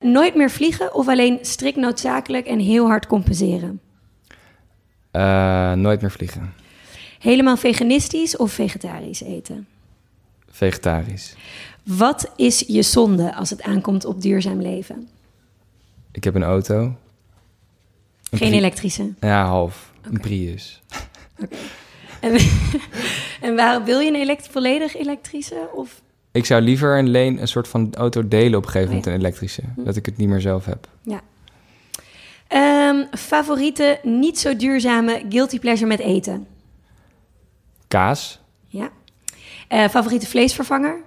Nooit meer vliegen of alleen strikt noodzakelijk en heel hard compenseren? Uh, nooit meer vliegen. Helemaal veganistisch of vegetarisch eten? Vegetarisch. Wat is je zonde als het aankomt op duurzaam leven? Ik heb een auto. Een Geen elektrische? Ja, half. Een Prius. En, en waar, wil je een elekt volledig elektrische? Of? Ik zou liever een, leen, een soort van auto delen op een gegeven moment, een elektrische. Hm. Dat ik het niet meer zelf heb. Ja. Um, favoriete, niet zo duurzame guilty pleasure met eten? Kaas. Ja. Uh, favoriete vleesvervanger?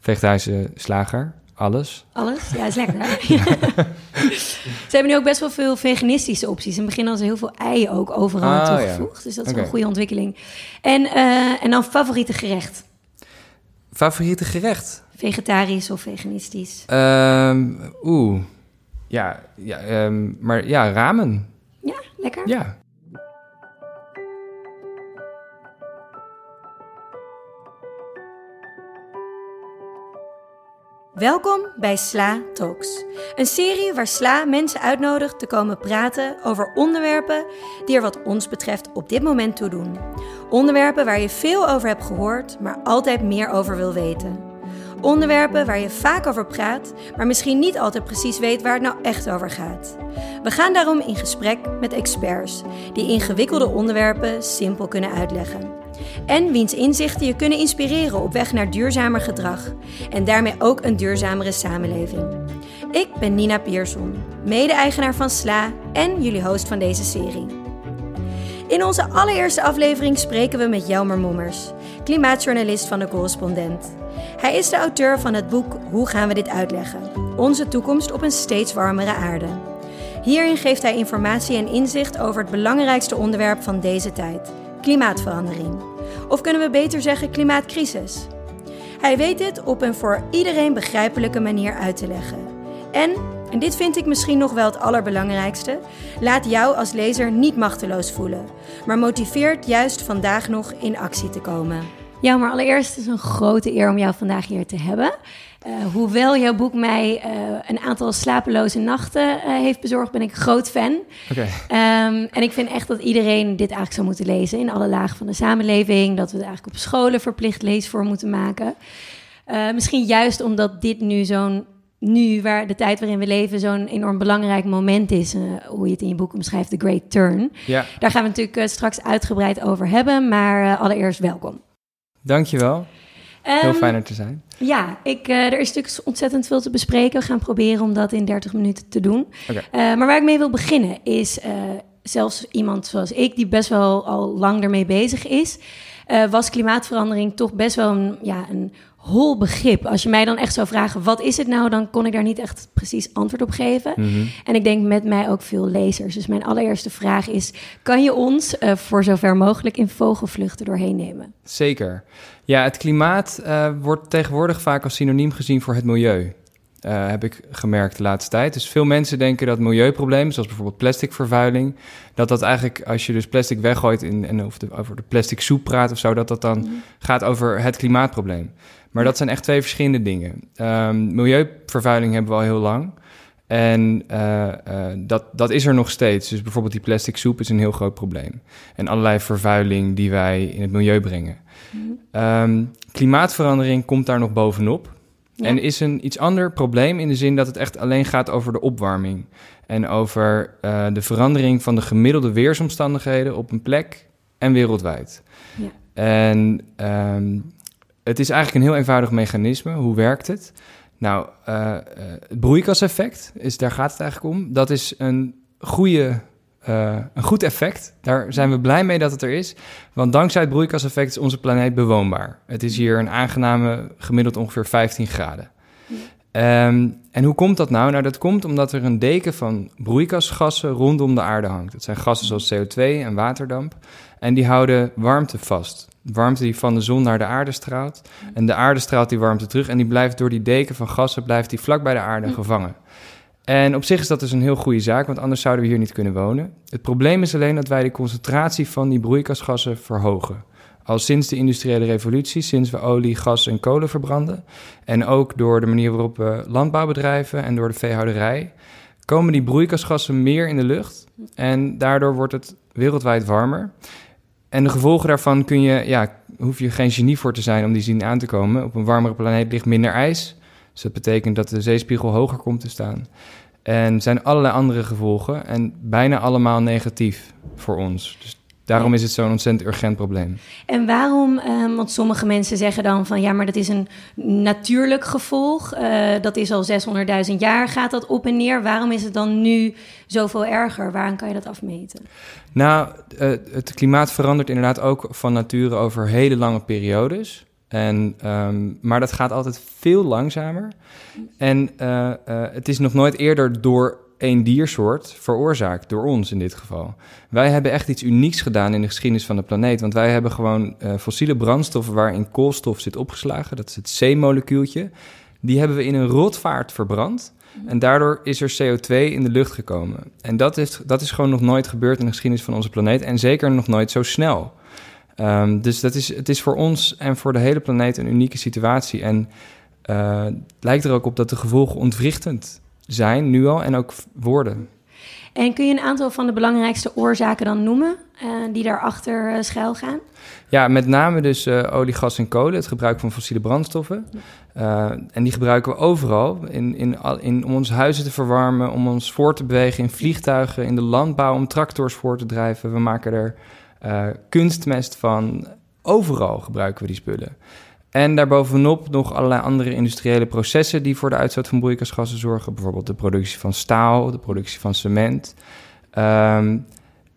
Vegetarische slager. Alles. Alles? Ja, is lekker. Ze hebben nu ook best wel veel veganistische opties. In het begin hadden ze heel veel eieren ook overal oh, toegevoegd. Ja. Dus dat is een goede ontwikkeling. En, uh, en dan favoriete gerecht? Favoriete gerecht? Vegetarisch of veganistisch? Um, Oeh. Ja, ja um, maar ja, ramen. Ja, lekker? Ja. Welkom bij Sla Talks, een serie waar Sla mensen uitnodigt te komen praten over onderwerpen die er wat ons betreft op dit moment toe doen. Onderwerpen waar je veel over hebt gehoord, maar altijd meer over wil weten. Onderwerpen waar je vaak over praat, maar misschien niet altijd precies weet waar het nou echt over gaat. We gaan daarom in gesprek met experts die ingewikkelde onderwerpen simpel kunnen uitleggen en wiens inzichten je kunnen inspireren op weg naar duurzamer gedrag en daarmee ook een duurzamere samenleving. Ik ben Nina Pierson, mede-eigenaar van SLA en jullie host van deze serie. In onze allereerste aflevering spreken we met Jelmer Mommers, klimaatjournalist van de Correspondent. Hij is de auteur van het boek Hoe gaan we dit uitleggen? Onze toekomst op een steeds warmere aarde. Hierin geeft hij informatie en inzicht over het belangrijkste onderwerp van deze tijd: klimaatverandering. Of kunnen we beter zeggen klimaatcrisis? Hij weet dit op een voor iedereen begrijpelijke manier uit te leggen. En, en dit vind ik misschien nog wel het allerbelangrijkste, laat jou als lezer niet machteloos voelen, maar motiveert juist vandaag nog in actie te komen. Ja, maar allereerst is het een grote eer om jou vandaag hier te hebben. Uh, hoewel jouw boek mij uh, een aantal slapeloze nachten uh, heeft bezorgd, ben ik groot fan. Okay. Um, en ik vind echt dat iedereen dit eigenlijk zou moeten lezen in alle lagen van de samenleving. Dat we het eigenlijk op scholen verplicht leesvorm moeten maken. misschien juist omdat dit nu zo'n nu, waar de tijd waarin we leven, zo'n enorm belangrijk moment is. hoe je het in je boek omschrijft, The Great Turn. Ja. Daar gaan we natuurlijk straks uitgebreid over hebben. Maar allereerst welkom. Dankjewel. Heel ehm, fijn er te zijn. Ja, ik, uh, er is natuurlijk ontzettend veel te bespreken. We gaan proberen om dat in 30 minuten te doen. Okay. Uh, maar waar ik mee wil beginnen is uh, zelfs iemand zoals ik, die best wel al lang ermee bezig is, was klimaatverandering toch best wel een, ja, een hol begrip. Als je mij dan echt zou vragen, wat is het nou? Dan kon ik daar niet echt precies antwoord op geven. Mhm. En ik denk met mij ook veel lezers. Dus mijn allereerste vraag is, kan je ons uh, voor zover mogelijk in vogelvluchten doorheen nemen? Zeker. Ja, het klimaat uh, wordt tegenwoordig vaak als synoniem gezien voor het milieu. Uh, heb ik gemerkt de laatste tijd. Dus veel mensen denken dat milieuproblemen, zoals bijvoorbeeld plasticvervuiling, dat dat eigenlijk als je dus plastic weggooit in, en over de, over de plastic soep praat of zo, dat dat dan mhm. gaat over het klimaatprobleem. Maar dat zijn echt twee verschillende dingen. Um, milieuvervuiling hebben we al heel lang. En uh, uh, dat, dat is er nog steeds. Dus bijvoorbeeld die plastic soep is een heel groot probleem. En allerlei vervuiling die wij in het milieu brengen. Um, klimaatverandering komt daar nog bovenop. Ja. En is een iets ander probleem in de zin dat het echt alleen gaat over de opwarming. En over uh, de verandering van de gemiddelde weersomstandigheden op een plek en wereldwijd. Ja. En um, het is eigenlijk een heel eenvoudig mechanisme. Hoe werkt het? Nou, uh, het broeikaseffect, is, daar gaat het eigenlijk om. Dat is een, goede, uh, een goed effect. Daar zijn we blij mee dat het er is. Want dankzij het broeikaseffect is onze planeet bewoonbaar. Het is hier een aangename gemiddeld ongeveer 15 graden. Um, en hoe komt dat nou? Nou, dat komt omdat er een deken van broeikasgassen rondom de aarde hangt. Dat zijn gassen zoals CO2 en waterdamp. En die houden warmte vast warmte die van de zon naar de aarde straalt. En de aarde straalt die warmte terug en die blijft door die deken van gassen blijft die vlak bij de aarde gevangen. En op zich is dat dus een heel goede zaak, want anders zouden we hier niet kunnen wonen. Het probleem is alleen dat wij de concentratie van die broeikasgassen verhogen. Al sinds de industriële revolutie, sinds we olie, gas en kolen verbranden. En ook door de manier waarop we landbouwbedrijven en door de veehouderij. komen die broeikasgassen meer in de lucht. En daardoor wordt het wereldwijd warmer. En de gevolgen daarvan kun je, ja, hoef je geen genie voor te zijn om die zien aan te komen. Op een warmere planeet ligt minder ijs. Dus dat betekent dat de zeespiegel hoger komt te staan. En zijn allerlei andere gevolgen en bijna allemaal negatief voor ons. Dus daarom is het zo'n ontzettend urgent probleem. En waarom, uh, want sommige mensen zeggen dan van ja, maar dat is een natuurlijk gevolg. Uh, dat is al 600.000 jaar, gaat dat op en neer. Waarom is het dan nu zoveel erger? Waaraan kan je dat afmeten? Nou, uh, het klimaat verandert inderdaad ook van nature over hele lange periodes. En, um, maar dat gaat altijd veel langzamer. En uh, het is nog nooit eerder door één diersoort veroorzaakt, door ons in dit geval. Wij hebben echt iets unieks gedaan in de geschiedenis van de planeet. Want wij hebben gewoon uh, fossiele brandstoffen waarin koolstof zit opgeslagen. Dat is het C-molecuultje. Die hebben we in een rotvaart verbrand. En daardoor is er CO2 in de lucht gekomen. En dat is, dat is gewoon nog nooit gebeurd in de geschiedenis van onze planeet. En zeker nog nooit zo snel. Um, dus dat is, het is voor ons en voor de hele planeet een unieke situatie. En uh, het lijkt er ook op dat de gevolgen ontwrichtend zijn, nu al, en ook worden. En kun je een aantal van de belangrijkste oorzaken dan noemen uh, die daarachter uh, schuil gaan? Ja, met name dus uh, olie, gas en kolen, het gebruik van fossiele brandstoffen. en die gebruiken we overal, in, in, in, om onze huizen te verwarmen, om ons voor te bewegen in vliegtuigen, in de landbouw, om tractors voor te drijven. We maken er kunstmest van. Overal gebruiken we die spullen. En daarbovenop nog allerlei andere industriële processen die voor de uitstoot van broeikasgassen zorgen. Bijvoorbeeld de productie van staal, de productie van cement. Um,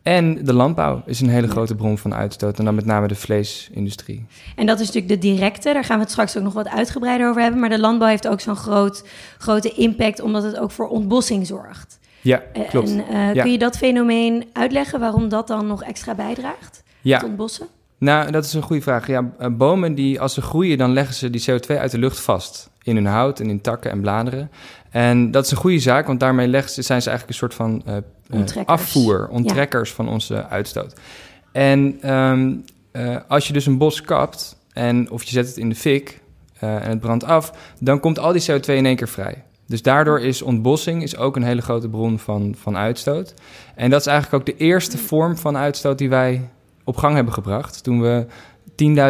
en de landbouw is een hele grote bron van uitstoot. En dan met name de vleesindustrie. En dat is natuurlijk de directe. Daar gaan we het straks ook nog wat uitgebreider over hebben. Maar de landbouw heeft ook zo'n groot, grote impact, omdat het ook voor ontbossing zorgt. Ja, klopt. En uh, ja. kun je dat fenomeen uitleggen, waarom dat dan nog extra bijdraagt ja. tot bossen? Nou, dat is een goede vraag. Ja, bomen die als ze groeien, dan leggen ze die CO2 uit de lucht vast. In hun hout en in takken en bladeren. En dat is een goede zaak, want daarmee leggen ze, zijn ze eigenlijk een soort van uh, afvoer, onttrekkers ja. van onze uitstoot. En um, uh, als je dus een bos kapt en of je zet het in de fik uh, en het brandt af, dan komt al die CO2 in één keer vrij. Dus daardoor is ontbossing is ook een hele grote bron van, van uitstoot. En dat is eigenlijk ook de eerste vorm van uitstoot die wij op gang hebben gebracht. Toen we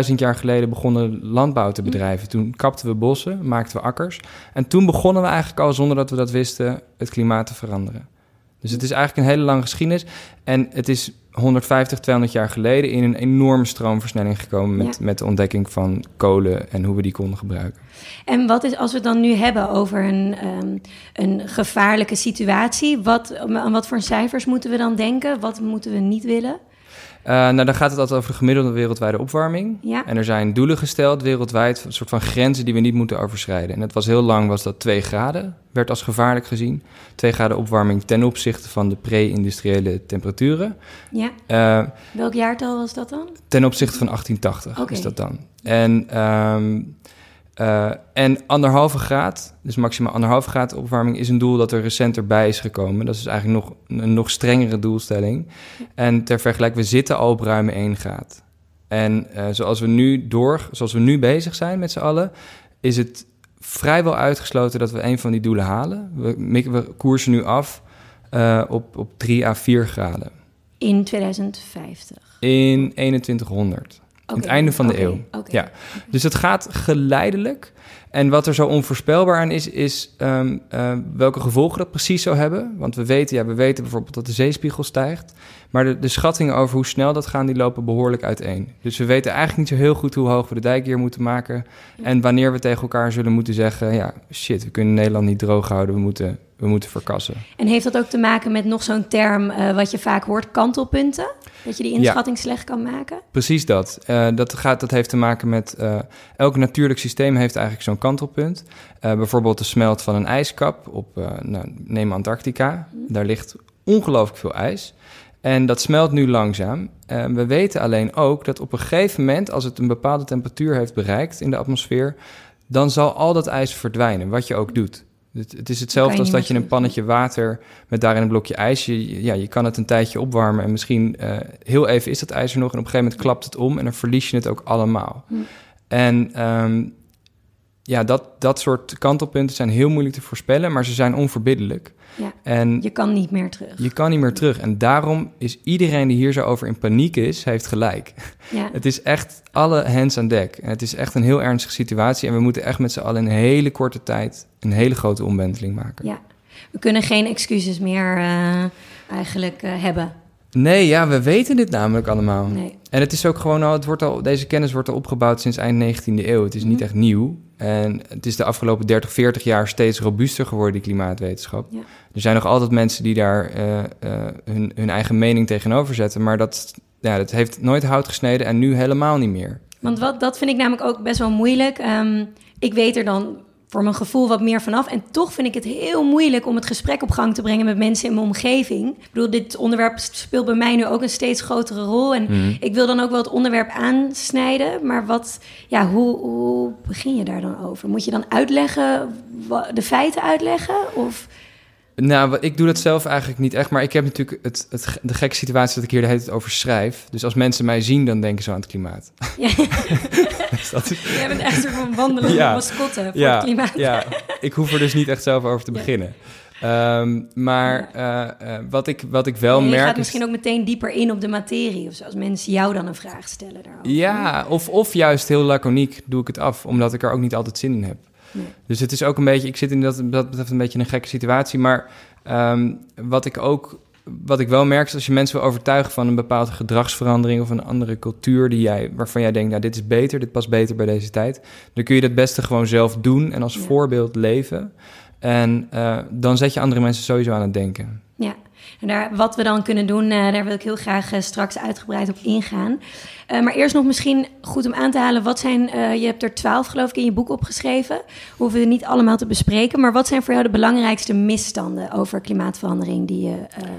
10.000 jaar geleden begonnen landbouw te bedrijven. Toen kapten we bossen, maakten we akkers. En toen begonnen we eigenlijk al, zonder dat we dat wisten, het klimaat te veranderen. Dus het is eigenlijk een hele lange geschiedenis. En het is 150, 200 jaar geleden in een enorme stroomversnelling gekomen met, ja. met de ontdekking van kolen en hoe we die konden gebruiken. En wat is, als we het dan nu hebben over een, um, een gevaarlijke situatie, wat, aan wat voor cijfers moeten we dan denken? Wat moeten we niet willen? Uh, nou, dan gaat het altijd over de gemiddelde wereldwijde opwarming. Ja. En er zijn doelen gesteld wereldwijd, een soort van grenzen die we niet moeten overschrijden. En het was heel lang was dat 2 graden, werd als gevaarlijk gezien. 2 graden opwarming ten opzichte van de pre-industriële temperaturen. Ja. Uh, Welk jaartal was dat dan? Ten opzichte van 1880 okay. is dat dan. En, um, uh, en anderhalve graad, dus maximaal anderhalve graad opwarming, is een doel dat er recent erbij is gekomen. Dat is eigenlijk nog een nog strengere doelstelling. En ter vergelijking, we zitten al op ruim 1 graad. En uh, zoals we nu door, zoals we nu bezig zijn met z'n allen, is het vrijwel uitgesloten dat we een van die doelen halen. We, we koersen nu af uh, op, op 3 à 4 graden. In 2050? In 2100. Okay. Het einde van de okay. eeuw. Okay. Ja. Dus het gaat geleidelijk. En wat er zo onvoorspelbaar aan is, is um, uh, welke gevolgen dat precies zou hebben. Want we weten, ja, we weten bijvoorbeeld dat de zeespiegel stijgt. Maar de, de schattingen over hoe snel dat gaan, die lopen behoorlijk uiteen. Dus we weten eigenlijk niet zo heel goed hoe hoog we de dijk hier moeten maken. En wanneer we tegen elkaar zullen moeten zeggen... ja, shit, we kunnen Nederland niet droog houden, we moeten, we moeten verkassen. En heeft dat ook te maken met nog zo'n term uh, wat je vaak hoort, kantelpunten? Dat je die inschatting ja. slecht kan maken? Precies dat. Uh, dat, gaat, dat heeft te maken met... Uh, elk natuurlijk systeem heeft eigenlijk zo'n kantelpunt. Bijvoorbeeld de smelt van een ijskap op, nou, neem Antarctica. Mm. Daar ligt ongelooflijk veel ijs. En dat smelt nu langzaam. We weten alleen ook dat op een gegeven moment, als het een bepaalde temperatuur heeft bereikt in de atmosfeer, dan zal al dat ijs verdwijnen, wat je ook doet. Het, het is hetzelfde je als dat je een pannetje water met daarin een blokje ijs. Je, ja, je kan het een tijdje opwarmen en misschien eh, heel even is dat ijs er nog. En op een gegeven moment klapt het om en dan verlies je het ook allemaal. Hm. En ehm, ja, dat, dat soort kantelpunten zijn heel moeilijk te voorspellen, maar ze zijn onverbiddelijk. Ja. En Je kan niet meer terug. je kan niet meer terug. En daarom is iedereen die hier zo over in paniek is, heeft gelijk. Ja. Het is echt alle hands aan dek. En het is echt een heel ernstige situatie. En we moeten echt met z'n allen in een hele korte tijd een hele grote omwenteling maken. ja. We kunnen geen excuses meer eh, eigenlijk eh, hebben. Nee, ja, we weten dit namelijk allemaal. Nee. En het is ook gewoon al, het wordt al, deze kennis wordt al opgebouwd sinds eind 19e eeuw. Het is niet Mhm. echt nieuw. En het is de afgelopen 30, 40 jaar steeds robuuster geworden, die klimaatwetenschap. Ja. Er zijn nog altijd mensen die daar eh, eh, hun, hun eigen mening tegenover zetten. Maar dat, ja, dat heeft nooit hout gesneden en nu helemaal niet meer. Want wat, dat vind ik namelijk ook best wel moeilijk. Ehm, ik weet er dan voor mijn gevoel wat meer vanaf. En toch vind ik het heel moeilijk om het gesprek op gang te brengen met mensen in mijn omgeving. Ik bedoel, dit onderwerp speelt bij mij nu ook een steeds grotere rol. En Mhm. ik wil dan ook wel het onderwerp aansnijden. Maar wat, ja, hoe, hoe begin je daar dan over? Moet je dan uitleggen, de feiten uitleggen? Of, Nou, ik doe dat zelf eigenlijk niet echt. Maar ik heb natuurlijk het, de gekke situatie dat ik hier de hele tijd over schrijf. Dus als mensen mij zien, dan denken ze aan het klimaat. ja, Dus dat is- jij bent echt een wandelende Ja. mascotte voor ja, het klimaat. ja, ik hoef er dus niet echt zelf over te Ja. beginnen. Ehm, maar eh, eh, wat, ik, wat ik wel En je merk gaat is... misschien ook meteen dieper in op de materie. Of zo, als mensen jou dan een vraag stellen daarover. Ja, of, of juist heel laconiek doe ik het af, omdat ik er ook niet altijd zin in heb. Nee. Dus het is ook een beetje, ik zit in dat, dat betreft een beetje een gekke situatie. Maar ehm, wat ik ook, wat ik wel merk is als je mensen wil overtuigen van een bepaalde gedragsverandering of een andere cultuur die jij, waarvan jij denkt, nou dit is beter, dit past beter bij deze tijd, dan kun je dat beste gewoon zelf doen en als Ja. voorbeeld leven. En eh, dan zet je andere mensen sowieso aan het denken. Ja, en daar, wat we dan kunnen doen, eh, daar wil ik heel graag eh, straks uitgebreid op ingaan. Eh, maar eerst nog misschien goed om aan te halen, wat zijn, je hebt er twaalf geloof ik in je boek opgeschreven. We hoeven het niet allemaal te bespreken, maar wat zijn voor jou de belangrijkste misstanden over klimaatverandering die je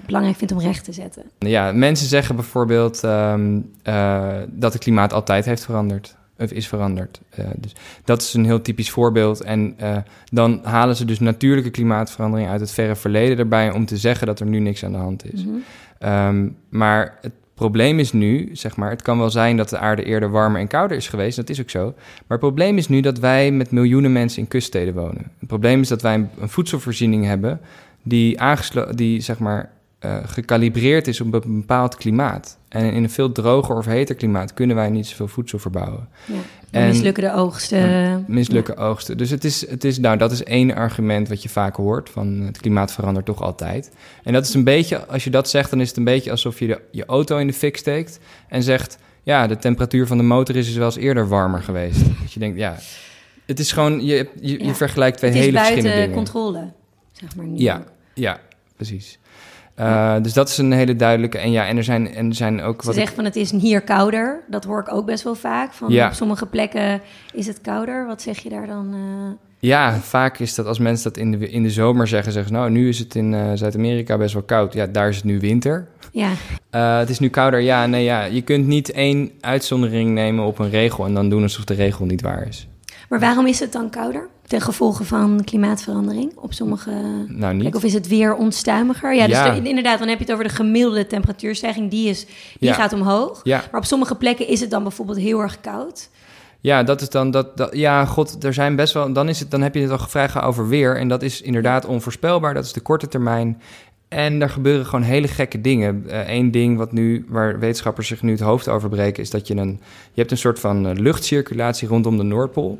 belangrijk vindt om recht te zetten? Ja, mensen zeggen bijvoorbeeld ehm, eh, dat het klimaat altijd heeft veranderd. Is veranderd. Eh, dus dat is een heel typisch voorbeeld. En eh, dan halen ze dus natuurlijke klimaatverandering uit het verre verleden erbij om te zeggen dat er nu niks aan de hand is. Mhm. Ehm, maar het probleem is nu, zeg maar, het kan wel zijn dat de aarde eerder warmer en kouder is geweest, dat is ook zo. Maar het probleem is nu dat wij met miljoenen mensen in kuststeden wonen. Het probleem is dat wij een, een voedselvoorziening hebben die, aangeslo- die zeg maar, eh, gekalibreerd is op een bepaald klimaat. En in een veel droger of heter klimaat kunnen wij niet zoveel voedsel verbouwen. Ja. En- mislukken de oogsten. Mislukken oogsten. Dus het is, het is, nou, dat is één argument wat je vaak hoort: van het klimaat verandert toch altijd. En dat is een beetje, als je dat zegt, dan is het een beetje alsof je de, je auto in de fik steekt en zegt: ja, de temperatuur van de motor is dus wel eens eerder warmer geweest. Dat je denkt, ja, het is gewoon, je, je, je Ja. vergelijkt twee Het is hele verschillende buiten dingen. controle, zeg maar nu. Ja, ja, precies. Eh, dus dat is een hele duidelijke. En ja, en er zijn, en er zijn ook Ze wat. ik- zegt van het is hier kouder. Dat hoor ik ook best wel vaak. Van Ja. op sommige plekken is het kouder. Wat zeg je daar dan? eh? Ja, vaak is dat als mensen dat in de, in de zomer zeggen, zeggen ze, nou, nu is het in eh, Zuid-Amerika best wel koud. Ja, daar is het nu winter. Ja, het is nu kouder. Ja, nee, ja. Je kunt niet één uitzondering nemen op een regel en dan doen alsof de regel niet waar is. maar waarom is het dan kouder? Ten gevolge van klimaatverandering op sommige Nou, niet. plekken? Of is het weer onstuimiger? Ja, dus de- inderdaad, dan heb je het over de gemiddelde temperatuurstijging. Die, is, die Ja. gaat omhoog. Ja, Maar op sommige plekken is het dan bijvoorbeeld heel erg koud. ja, dat is dan dat, dat. Ja, god, er zijn best wel. Dan, is het, dan heb je het al gevraagd over weer. En dat is inderdaad onvoorspelbaar. Dat is de korte termijn. En er gebeuren gewoon hele gekke dingen. Eén ding wat nu, waar wetenschappers zich nu het hoofd over breken, is dat je een. Je hebt een soort van eh, luchtcirculatie rondom de Noordpool.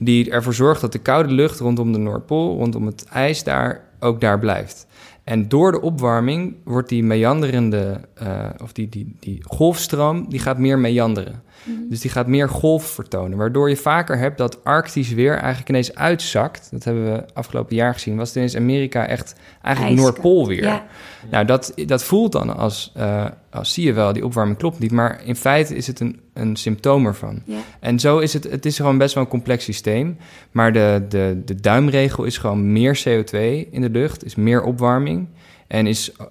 Die ervoor zorgt dat de koude lucht rondom de Noordpool, rondom het ijs daar, ook daar blijft. En door de opwarming wordt die meanderende, eh, of die, die, die golfstroom, die gaat meer meanderen. Dus die gaat meer golf vertonen. Waardoor je vaker hebt dat arctisch weer eigenlijk ineens uitzakt. Dat hebben we afgelopen jaar gezien. Was het ineens Amerika echt eigenlijk Ijskoud. Noordpoolweer. Ja, Nou, dat, dat voelt dan als, eh, als zie je wel, die opwarming klopt niet. Maar in feite is het een, een symptoom ervan. ja. En zo is het, het is gewoon best wel een complex systeem. Maar de, de, de duimregel is gewoon meer CO2 in de lucht, is meer opwarming. En is eh,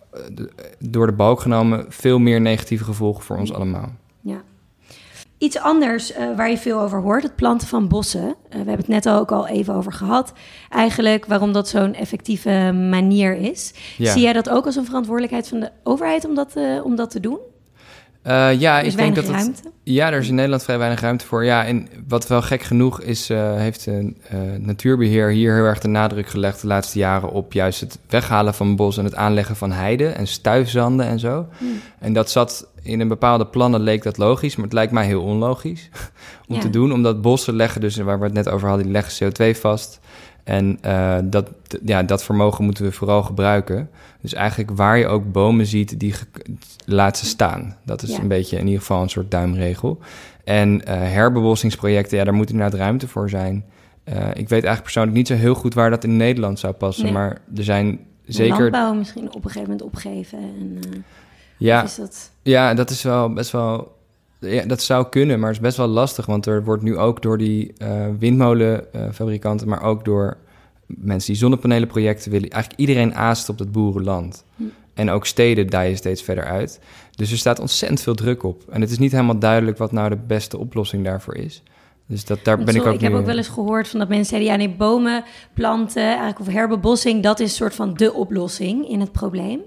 door de balk genomen veel meer negatieve gevolgen voor ons allemaal. Iets anders eh, waar je veel over hoort, het planten van bossen. Eh, we hebben het net ook al even over gehad. Eigenlijk waarom dat zo'n effectieve manier is. Ja. Zie jij dat ook als een verantwoordelijkheid van de overheid om dat, eh, om dat te doen? Eh, ja, Er is ik denk dat het, ruimte. Ja, er is in Nederland vrij weinig ruimte voor. Ja, en wat wel gek genoeg is, eh, heeft een eh, natuurbeheer hier heel erg de nadruk gelegd de laatste jaren op juist het weghalen van bos en het aanleggen van heide en stuifzanden en zo. Hmm. En dat zat in een bepaalde plannen leek dat logisch, maar het lijkt mij heel onlogisch om Ja. te doen, omdat bossen leggen dus, waar we het net over hadden, die leggen CO2 vast. En eh, dat, ja, dat vermogen moeten we vooral gebruiken. Dus eigenlijk waar je ook bomen ziet, die laat ze staan. Dat is Ja. een beetje in ieder geval een soort duimregel. En eh herbebossingsprojecten, ja, daar moet inderdaad ruimte voor zijn. Eh, ik weet eigenlijk persoonlijk niet zo heel goed waar dat in Nederland zou passen. Nee. Maar er zijn zeker... Landbouw misschien op een gegeven moment opgeven. En, Ja, dat... ja, dat is wel best wel... Ja, dat zou kunnen, maar het is best wel lastig. Want er wordt nu ook door die eh windmolenfabrikanten... maar ook door mensen die zonnepanelenprojecten willen... eigenlijk iedereen aast op dat boerenland. Hm. En ook steden dijen steeds verder uit. Dus er staat ontzettend veel druk op. En het is niet helemaal duidelijk wat nou de beste oplossing daarvoor is. Dus dat, daar ben ik ook ik heb nu- ook wel eens gehoord van dat mensen zeiden... ja, nee, bomen planten, eigenlijk of herbebossing... dat is een soort van de oplossing in het probleem.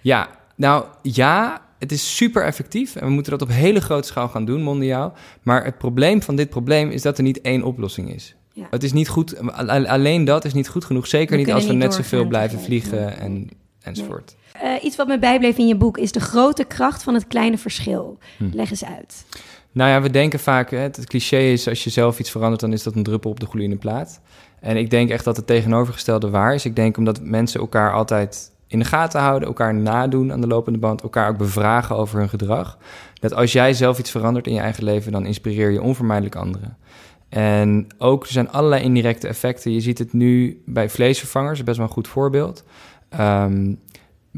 Ja, nou ja, het is super effectief en we moeten dat op hele grote schaal gaan doen, mondiaal. Maar het probleem van dit probleem is dat er niet één oplossing is. Ja. Het is niet goed, alleen dat is niet goed genoeg. Zeker We niet als we net zoveel blijven vliegen nee. en, enzovoort. Eh, iets wat me bijbleef in je boek is de grote kracht van het kleine verschil. Hm. Leg eens uit. Nou ja, we denken vaak, hè, het cliché is als je zelf iets verandert, dan is dat een druppel op de gloeiende plaat. En ik denk echt dat het tegenovergestelde waar is. Ik denk omdat mensen elkaar altijd in de gaten houden, elkaar nadoen aan de lopende band, elkaar ook bevragen over hun gedrag. Dat als jij zelf iets verandert in je eigen leven, dan inspireer je onvermijdelijk anderen. En ook er zijn allerlei indirecte effecten. Je ziet het nu bij vleesvervangers, best wel een goed voorbeeld. Ehm,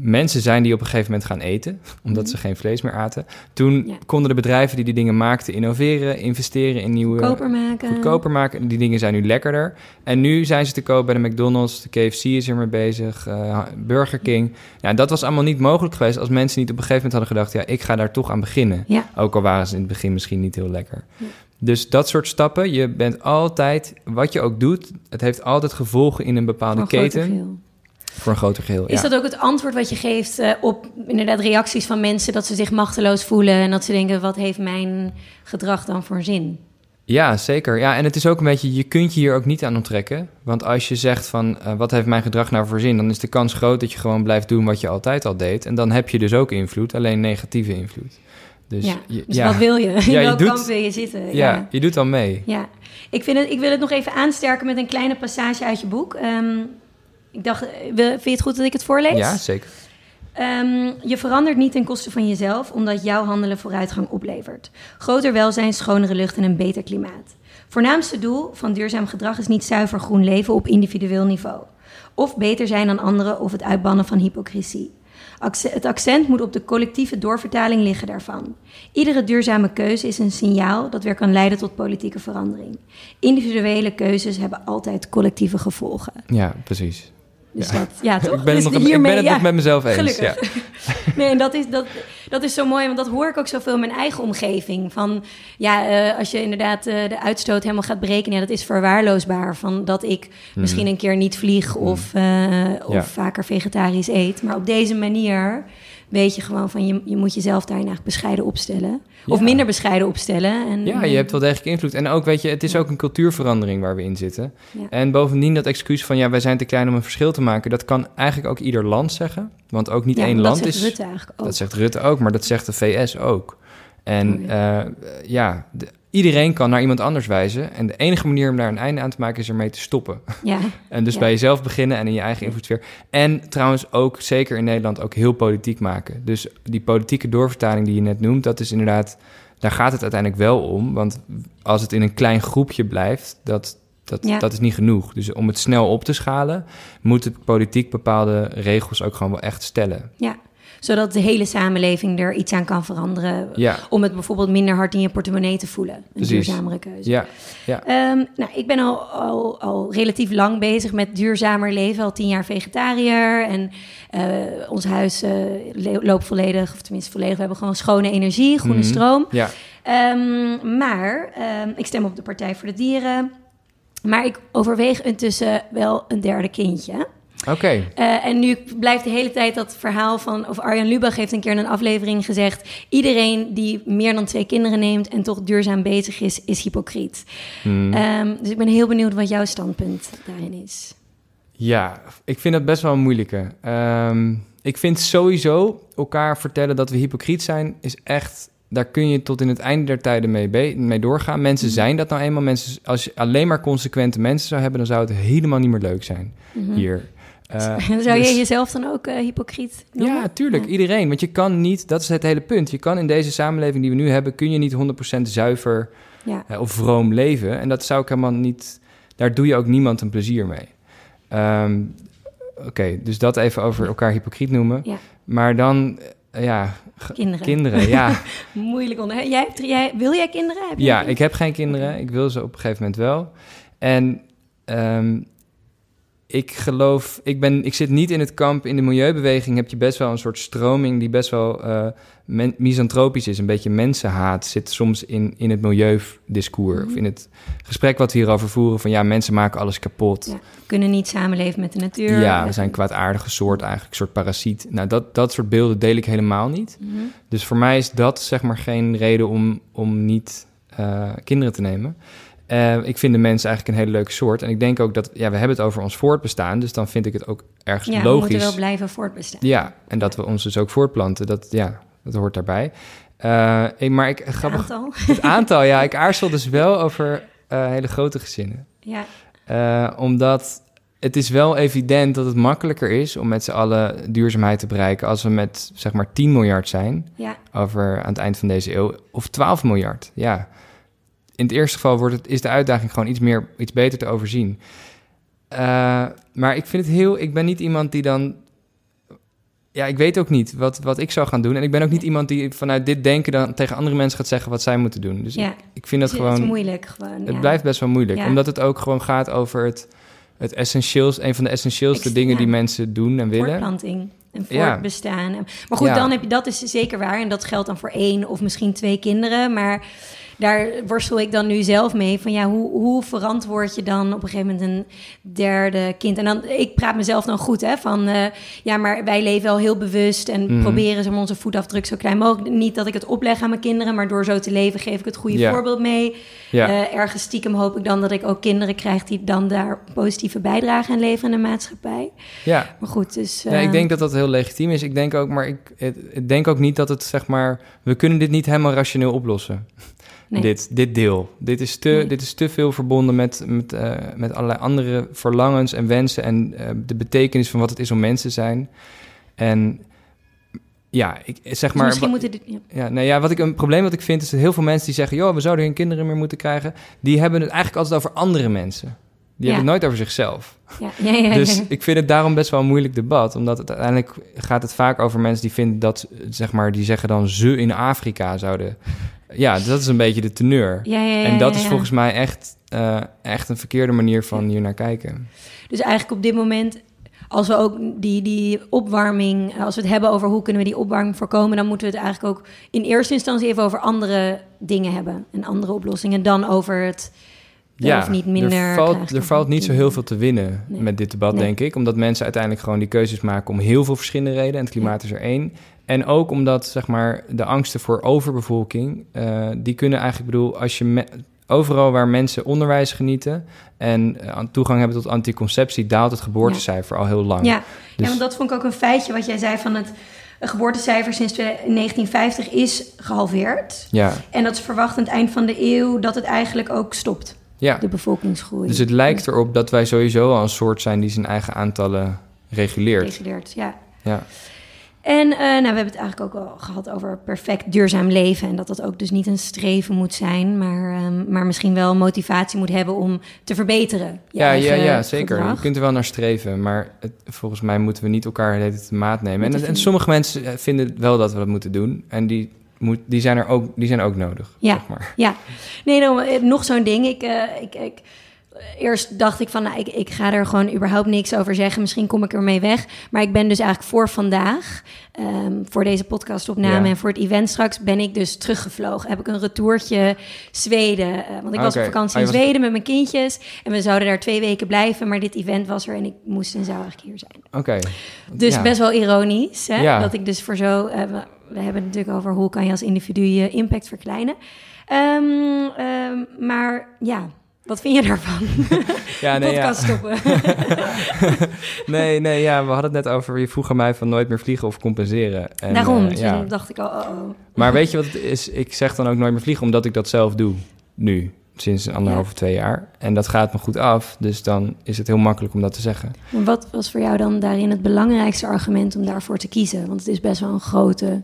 mensen zijn die op een gegeven moment gaan eten, omdat Mhm. ze geen vlees meer aten. Toen Ja. konden de bedrijven die die dingen maakten innoveren, investeren in nieuwe... Goedkoper maken. Goedkoper maken. Die dingen zijn nu lekkerder. En nu zijn ze te koop bij de McDonald's. De KFC is er mee bezig. eh, Burger King. Ja, dat was allemaal niet mogelijk geweest als mensen niet op een gegeven moment hadden gedacht... ja, ik ga daar toch aan beginnen. Ja. Ook al waren ze in het begin misschien niet heel lekker. Ja. Dus dat soort stappen. Je bent altijd, wat je ook doet... het heeft altijd gevolgen in een bepaalde keten. Voor een groter geheel, Is ja. dat ook het antwoord wat je geeft eh, op inderdaad reacties van mensen dat ze zich machteloos voelen en dat ze denken: wat heeft mijn gedrag dan voor zin? Ja, zeker. Ja, en het is ook een beetje, je kunt je hier ook niet aan onttrekken. Want als je zegt van, eh, wat heeft mijn gedrag nou voor zin? Dan is de kans groot dat je gewoon blijft doen wat je altijd al deed. En dan heb je dus ook invloed, alleen negatieve invloed. Dus, ja. je, dus ja, wat wil je? In je welk doet- kamp wil je zitten? ja, Ja. je doet dan mee. ja. Ik, vind het, ik wil het nog even aansterken met een kleine passage uit je boek. Ehm, ik dacht, eh, vind je het goed dat ik het voorlees? Ja, zeker. Ehm, je verandert niet ten koste van jezelf, omdat jouw handelen vooruitgang oplevert. Groter welzijn, schonere lucht en een beter klimaat. Voornaamste doel van duurzaam gedrag is niet zuiver groen leven op individueel niveau. Of beter zijn dan anderen of het uitbannen van hypocrisie. Het accent moet op de collectieve doorvertaling liggen daarvan. Iedere duurzame keuze is een signaal dat weer kan leiden tot politieke verandering. Individuele keuzes hebben altijd collectieve gevolgen. Ja, precies. Dus Ja. dat, ja, toch? Ik ben het, Dus nog, ik ben het ja. nog met mezelf eens. Gelukkig. Ja. Nee, en dat is, dat, dat is zo mooi, want dat hoor ik ook zoveel in mijn eigen omgeving. Van ja, eh, als je inderdaad eh, de uitstoot helemaal gaat berekenen, ja, dat is verwaarloosbaar. Van dat ik misschien een keer niet vlieg of, eh, of vaker vegetarisch eet. Maar op deze manier weet je gewoon van je, je moet jezelf daarin eigenlijk bescheiden opstellen. Of minder bescheiden opstellen. En, Ja, je hebt wel degelijk invloed. En ook, weet je, het is ook een cultuurverandering waar we in zitten. Ja. En bovendien dat excuus van, ja, wij zijn te klein om een verschil te maken... dat kan eigenlijk ook ieder land zeggen. Want ook niet Ja, één dat land zegt is... Rutte eigenlijk ook. Dat zegt Rutte ook, maar dat zegt de VS ook. En Oh, ja, ja de- iedereen kan naar iemand anders wijzen. En de enige manier om daar een einde aan te maken is ermee te stoppen. Ja, En dus Ja. bij jezelf beginnen en in je eigen invloedssfeer. En trouwens ook, zeker in Nederland, ook heel politiek maken. Dus die politieke doorvertaling die je net noemt, dat is inderdaad... Daar gaat het uiteindelijk wel om. Want als het in een klein groepje blijft, dat, dat, Ja. dat is niet genoeg. Dus om het snel op te schalen, moet de politiek bepaalde regels ook gewoon wel echt stellen. ja. Zodat de hele samenleving er iets aan kan veranderen. Ja, Om het bijvoorbeeld minder hard in je portemonnee te voelen. Een Precies. duurzamere keuze. ja, ja. Ehm, nou, ik ben al, al, al relatief lang bezig met duurzamer leven. Al tien jaar vegetariër. En eh, ons huis le- loopt volledig, of tenminste volledig. We hebben gewoon schone energie, groene Mhm. stroom. ja. Ehm, maar ehm, ik stem op de Partij voor de Dieren. Maar ik overweeg intussen wel een derde kindje. Oké. Uh, en nu blijft de hele tijd dat verhaal van... of Arjan Lubach heeft een keer in een aflevering gezegd... iedereen die meer dan twee kinderen neemt... en toch duurzaam bezig is, is hypocriet. Hmm. Um, dus ik ben heel benieuwd wat jouw standpunt daarin is. Ja, ik vind dat best wel een moeilijke. Um, ik vind sowieso elkaar vertellen dat we hypocriet zijn... is echt daar kun je tot in het einde der tijden mee, mee doorgaan. Mensen Mhm. zijn dat nou eenmaal. Mensen, als je alleen maar consequente mensen zou hebben, dan zou het helemaal niet meer leuk zijn Mhm. hier. Uh, zou dus- je jezelf dan ook uh, hypocriet noemen? Ja, tuurlijk. Ja. Iedereen. Want je kan niet, dat is het hele punt. Je kan in deze samenleving die we nu hebben, kun je niet 100% zuiver Ja. uh, of vroom leven. En dat zou ik helemaal niet, daar doe je ook niemand een plezier mee. Um, Oké, okay, dus dat even over elkaar hypocriet noemen. Ja. Maar dan, ja, kinderen. kinderen, ja. Moeilijk onder. Jij, hebt, jij, wil jij kinderen? Heb ja, ik heb geen kinderen. Ik wil ze op een gegeven moment wel. En um, ik geloof, ik, ben, ik zit niet in het kamp. In de milieubeweging heb je best wel een soort stroming die best wel uh, men, misantropisch is. Een beetje mensenhaat zit soms in, in het milieudiscours. Mm -hmm. Of in het gesprek wat we hierover voeren. Van ja, mensen maken alles kapot. Ja, kunnen niet samenleven met de natuur. Ja, we zijn kwaadaardige soort eigenlijk, een soort parasiet. Nou, dat, dat soort beelden deel ik helemaal niet. Mm -hmm. Dus voor mij is dat zeg maar geen reden om, om niet uh, kinderen te nemen. Uh, ik vind de mens eigenlijk een hele leuke soort. En ik denk ook dat, ja, we hebben het over ons voortbestaan. Dus dan vind ik het ook ergens ja, logisch. we moeten wel blijven voortbestaan. Ja, en dat we ons dus ook voortplanten. Dat, ja, dat hoort daarbij. Uh, ik, maar ik, grappig, het aantal? Het aantal, ja. Ik aarzel dus wel over uh, hele grote gezinnen. Ja. Omdat het is wel evident dat het makkelijker is om met z'n allen duurzaamheid te bereiken als we met zeg maar 10 miljard zijn ja. over aan het eind van deze eeuw of 12 miljard. Ja. In het eerste geval wordt het, is de uitdaging gewoon iets meer, iets beter te overzien. Uh, maar ik vind het heel, ik ben niet iemand die dan, ja, ik weet ook niet wat, wat ik zou gaan doen. En ik ben ook niet iemand die vanuit dit denken dan tegen andere mensen gaat zeggen wat zij moeten doen. Dus ja. ik, ik vind dat het gewoon, is moeilijk gewoon. het ja. blijft best wel moeilijk, Ja. omdat het ook gewoon gaat over het, het essentieels, een van de essentieelste dingen die mensen doen en willen. Voortplanting en Ja. voortbestaan. Maar goed, dan heb je, dat is zeker waar. En dat geldt dan voor één of misschien twee kinderen. Maar daar worstel ik dan nu zelf mee. Van ja, hoe, hoe verantwoord je dan op een gegeven moment een derde kind? En dan, ik praat mezelf dan goed, hè. Van eh, ja, maar wij leven wel heel bewust. En Mhm. proberen ze onze voetafdruk zo klein mogelijk. Niet dat ik het opleg aan mijn kinderen. Maar door zo te leven geef ik het goede voorbeeld mee. Eh, ergens stiekem hoop ik dan dat ik ook kinderen krijg... die dan daar positieve bijdrage aan leveren in de maatschappij. ja. Maar goed, dus... Ja, eh, ik denk dat dat heel legitiem is. Ik denk ook, maar ik, ik denk ook niet dat het zeg maar. We kunnen dit niet helemaal rationeel oplossen. Nee. Dit, dit deel. Dit is te, Nee. dit is te veel verbonden met, met, eh, met allerlei andere verlangens en wensen. En eh, de betekenis van wat het is om mens te zijn. En ja, ik zeg Dus maar. misschien dit... Ja. Ja, nou ja, wat ik een probleem wat ik vind is dat heel veel mensen die zeggen: joh, we zouden geen kinderen meer moeten krijgen. Die hebben het eigenlijk altijd over andere mensen. Die Ja. hebben het nooit over zichzelf. Ja, ja, ja, Dus ik vind het daarom best wel een moeilijk debat. Omdat het uiteindelijk gaat het vaak over mensen die vinden dat, zeg maar, die zeggen dan ze in Afrika zouden. Ja, dat is een beetje de teneur. Ja, ja, ja, en dat ja, is ja. volgens mij echt, eh, echt een verkeerde manier van hier naar kijken. Dus eigenlijk op dit moment, als we ook die, die opwarming, als we het hebben over hoe kunnen we die opwarming voorkomen, dan moeten we het eigenlijk ook in eerste instantie even over andere dingen hebben en andere oplossingen dan over het wel of niet minder. er valt, er valt niet zo heel veel te winnen Nee. met dit debat, Nee. denk ik. Omdat mensen uiteindelijk gewoon die keuzes maken om heel veel verschillende redenen. En het klimaat is er één. En ook omdat, zeg maar, de angsten voor overbevolking, eh, die kunnen eigenlijk, ik bedoel, als je me- overal waar mensen onderwijs genieten en eh, toegang hebben tot anticonceptie, daalt het geboortecijfer al heel lang. Ja. ja, Dus- want dat vond ik ook een feitje wat jij zei van het geboortecijfer sinds 1950 is gehalveerd. ja. En dat is verwacht aan het eind van de eeuw dat het eigenlijk ook stopt, ja. de bevolkingsgroei. Dus het lijkt erop dat wij sowieso al een soort zijn die zijn eigen aantallen reguleert. Reguleert, ja. Ja. En eh, nou, we hebben het eigenlijk ook al gehad over perfect duurzaam leven. En dat dat ook dus niet een streven moet zijn, maar, ehm, maar misschien wel motivatie moet hebben om te verbeteren. Ja, ja, ja, zeker. gedrag. Je kunt er wel naar streven, maar het, volgens mij moeten we niet elkaar de de maat nemen. En, en sommige mensen eh, vinden wel dat we dat moeten doen. En die, moet, die, zijn, er ook, die zijn ook nodig. Ja. Zeg maar. Ja, nee, dan, eh, nog zo'n ding. Ik, ik, ik eerst dacht ik van, nou, ik, ik ga er gewoon überhaupt niks over zeggen. Misschien kom ik ermee weg. Maar ik ben dus eigenlijk voor vandaag, ehm, voor deze podcastopname Ja. en voor het event straks, ben ik dus teruggevlogen. Heb ik een retourtje Zweden. eh, want ik was op vakantie Oh, in was- Zweden met mijn kindjes. En we zouden daar twee weken blijven. Maar dit event was er en ik moest en zou eigenlijk hier zijn. Oké. Dus Ja. best wel ironisch. Hè? Ja. Dat ik dus voor zo. eh, we, we hebben het natuurlijk over hoe kan je als individu je impact verkleinen. Ehm, ehm, maar ja, wat vind je daarvan? Ja, nee, ja. Podcast stoppen. nee, nee, ja, we hadden het net over. Je vroeg aan mij van nooit meer vliegen of compenseren. En, Daarom eh, dus ja. dacht ik al. Oh, oh. Maar weet je wat het is? Ik zeg dan ook nooit meer vliegen, omdat ik dat zelf doe. Nu, sinds anderhalf Ja. of twee jaar. En dat gaat me goed af. Dus dan is het heel makkelijk om dat te zeggen. Maar wat was voor jou dan daarin het belangrijkste argument om daarvoor te kiezen? Want het is best wel een grote